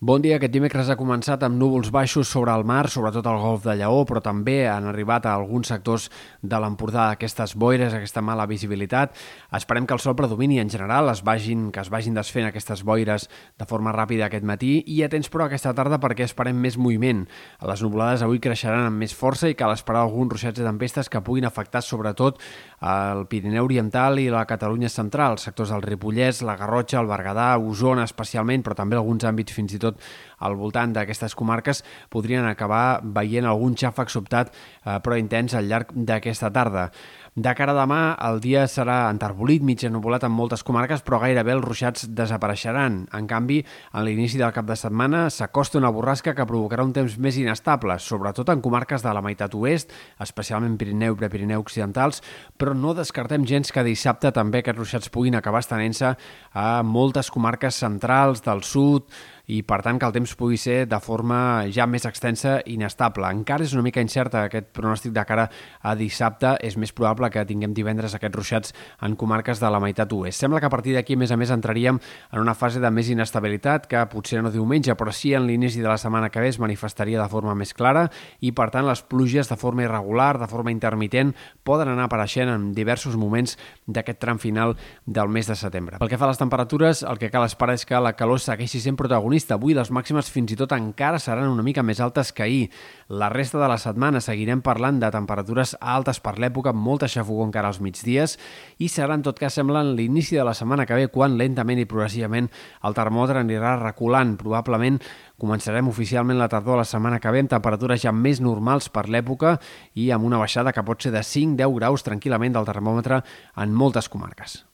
Bon dia. Aquest dimecres ha començat amb núvols baixos sobre el mar, sobretot al golf de Lleó, però també han arribat a alguns sectors de l'Empordà aquestes boires, aquesta mala visibilitat. Esperem que el sol predomini en general, es vagin, que es vagin desfent aquestes boires de forma ràpida aquest matí i atents però aquesta tarda perquè esperem més moviment. Les nuvolades avui creixeran amb més força i cal esperar alguns ruixats de tempestes que puguin afectar sobretot el Pirineu Oriental i la Catalunya Central, sectors del Ripollès, la Garrotxa, el Berguedà, Osona especialment, però també alguns àmbits fins i tot tot al voltant d'aquestes comarques podrien acabar veient algun xàfec sobtat eh, però intens al llarg d'aquesta tarda. De cara a demà, el dia serà enterbolit, mig ennubulat en moltes comarques, però gairebé els ruixats desapareixeran. En canvi, a l'inici del cap de setmana s'acosta una borrasca que provocarà un temps més inestable, sobretot en comarques de la meitat oest, especialment Pirineu i Prepirineu occidentals, però no descartem gens que dissabte també aquests ruixats puguin acabar estenent-se a moltes comarques centrals del sud, i per tant que el temps pugui ser de forma ja més extensa i inestable. Encara és una mica incerta aquest pronòstic de cara a dissabte, és més probable que tinguem divendres aquests ruixats en comarques de la meitat oest. Sembla que a partir d'aquí, a més a més, entraríem en una fase de més inestabilitat que potser no diumenge, però sí en l'inici de la setmana que ve es manifestaria de forma més clara i, per tant, les pluges de forma irregular, de forma intermitent, poden anar apareixent en diversos moments d'aquest tram final del mes de setembre. Pel que fa a les temperatures, el que cal esperar és que la calor segueixi sent protagonista protagonista. Avui les màximes fins i tot encara seran una mica més altes que ahir. La resta de la setmana seguirem parlant de temperatures altes per l'època, molta xafogó encara als migdies, i serà en tot cas semblant l'inici de la setmana que ve quan lentament i progressivament el termòmetre anirà reculant. Probablement començarem oficialment la tardor de la setmana que ve amb temperatures ja més normals per l'època i amb una baixada que pot ser de 5-10 graus tranquil·lament del termòmetre en moltes comarques.